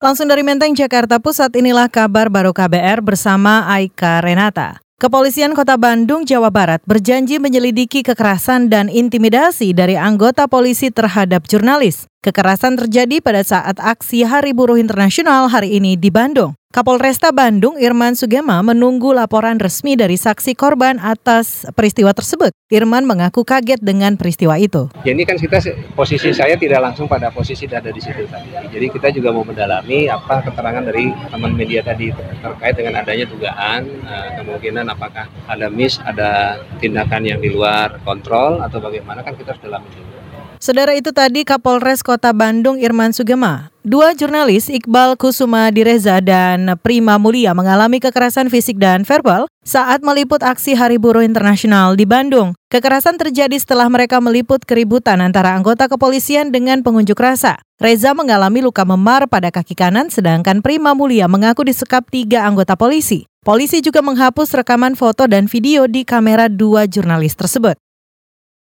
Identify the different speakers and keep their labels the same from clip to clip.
Speaker 1: Langsung dari Menteng, Jakarta Pusat, inilah kabar baru KBR bersama Aika Renata. Kepolisian Kota Bandung, Jawa Barat berjanji menyelidiki kekerasan dan intimidasi dari anggota polisi terhadap jurnalis. Kekerasan terjadi pada saat aksi Hari Buruh Internasional hari ini di Bandung. Kapolresta Bandung Irman Sugema menunggu laporan resmi dari saksi korban atas peristiwa tersebut. Irman mengaku kaget dengan peristiwa itu.
Speaker 2: Ya ini kan kita posisi saya tidak langsung pada posisi ada di situ tadi. Jadi kita juga mau mendalami apa keterangan dari teman media tadi terkait dengan adanya dugaan eh, kemungkinan apakah ada miss, ada tindakan yang di luar kontrol atau bagaimana kan kita harus dalami dulu.
Speaker 1: Saudara itu tadi Kapolres Kota Bandung Irman Sugema. Dua jurnalis Iqbal Kusuma Direza dan Prima Mulia mengalami kekerasan fisik dan verbal saat meliput aksi Hari Buruh Internasional di Bandung. Kekerasan terjadi setelah mereka meliput keributan antara anggota kepolisian dengan pengunjuk rasa. Reza mengalami luka memar pada kaki kanan sedangkan Prima Mulia mengaku disekap tiga anggota polisi. Polisi juga menghapus rekaman foto dan video di kamera dua jurnalis tersebut.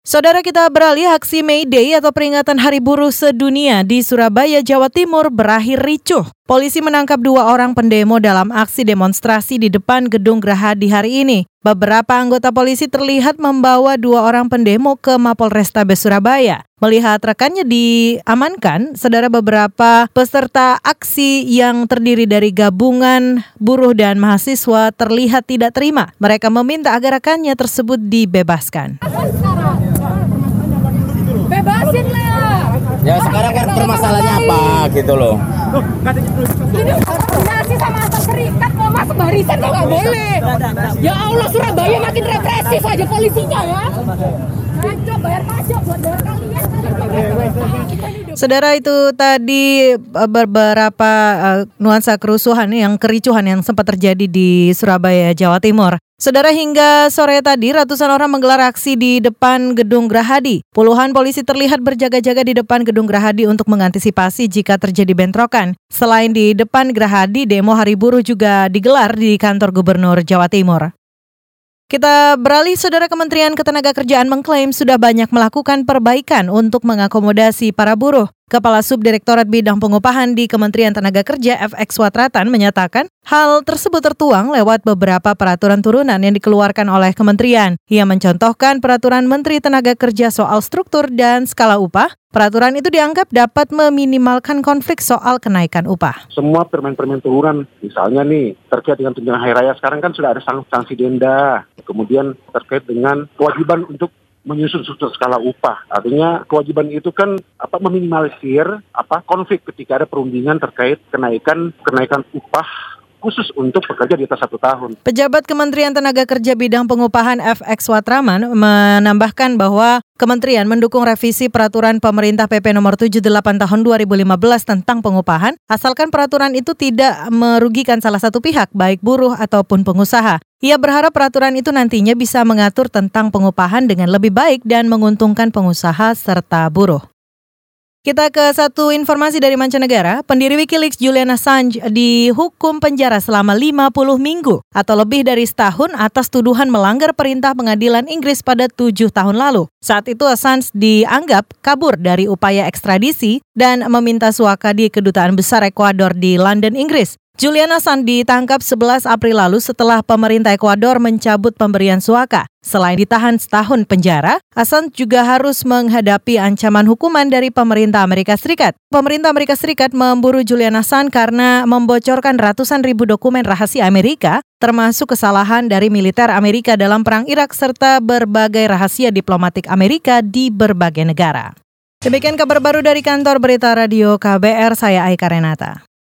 Speaker 1: Saudara kita beralih aksi May Day atau peringatan Hari Buruh Sedunia di Surabaya, Jawa Timur berakhir ricuh. Polisi menangkap dua orang pendemo dalam aksi demonstrasi di depan gedung Gerahadi hari ini. Beberapa anggota polisi terlihat membawa dua orang pendemo ke Mapolrestabes Surabaya. Melihat rekannya diamankan, saudara beberapa peserta aksi yang terdiri dari gabungan buruh dan mahasiswa terlihat tidak terima. Mereka meminta agar rekannya tersebut dibebaskan
Speaker 3: ya sekarang kan permasalahannya apa gitu loh.
Speaker 4: Ini koordinasi sama atas serikat mau masuk barisan kok nggak boleh? Ya Allah Surabaya makin represif aja polisinya ya
Speaker 1: Saudara itu tadi eh, beberapa uh, nuansa kerusuhan yang kericuhan yang sempat terjadi di Surabaya, Jawa Timur. Saudara hingga sore tadi ratusan orang menggelar aksi di depan gedung Grahadi. Puluhan polisi terlihat berjaga-jaga di depan gedung Grahadi untuk mengantisipasi jika terjadi bentrokan. Selain di depan Grahadi, demo Hari Buruh juga digelar di kantor Gubernur Jawa Timur. Kita beralih, Saudara Kementerian Ketenagakerjaan mengklaim sudah banyak melakukan perbaikan untuk mengakomodasi para buruh. Kepala Subdirektorat Bidang Pengupahan di Kementerian Tenaga Kerja FX Watratan menyatakan hal tersebut tertuang lewat beberapa peraturan turunan yang dikeluarkan oleh kementerian. Ia mencontohkan peraturan Menteri Tenaga Kerja soal struktur dan skala upah, Peraturan itu dianggap dapat meminimalkan konflik soal kenaikan upah.
Speaker 5: Semua permen-permen turunan, misalnya nih terkait dengan tunjangan hari raya sekarang kan sudah ada sanksi denda. Kemudian terkait dengan kewajiban untuk menyusun skala upah. Artinya kewajiban itu kan apa meminimalisir apa konflik ketika ada perundingan terkait kenaikan kenaikan upah khusus untuk pekerja di atas satu tahun.
Speaker 1: Pejabat Kementerian Tenaga Kerja Bidang Pengupahan FX Watraman menambahkan bahwa Kementerian mendukung revisi peraturan pemerintah PP nomor 78 tahun 2015 tentang pengupahan, asalkan peraturan itu tidak merugikan salah satu pihak, baik buruh ataupun pengusaha. Ia berharap peraturan itu nantinya bisa mengatur tentang pengupahan dengan lebih baik dan menguntungkan pengusaha serta buruh. Kita ke satu informasi dari mancanegara. Pendiri Wikileaks Julian Assange dihukum penjara selama 50 minggu atau lebih dari setahun atas tuduhan melanggar perintah pengadilan Inggris pada tujuh tahun lalu. Saat itu Assange dianggap kabur dari upaya ekstradisi dan meminta suaka di kedutaan besar Ekuador di London, Inggris. Julian Assange ditangkap 11 April lalu setelah pemerintah Ekuador mencabut pemberian suaka. Selain ditahan setahun penjara, Assange juga harus menghadapi ancaman hukuman dari pemerintah Amerika Serikat. Pemerintah Amerika Serikat memburu Julian Assange karena membocorkan ratusan ribu dokumen rahasia Amerika, termasuk kesalahan dari militer Amerika dalam Perang Irak serta berbagai rahasia diplomatik Amerika di berbagai negara. Demikian kabar baru dari kantor Berita Radio KBR, saya Aika Renata.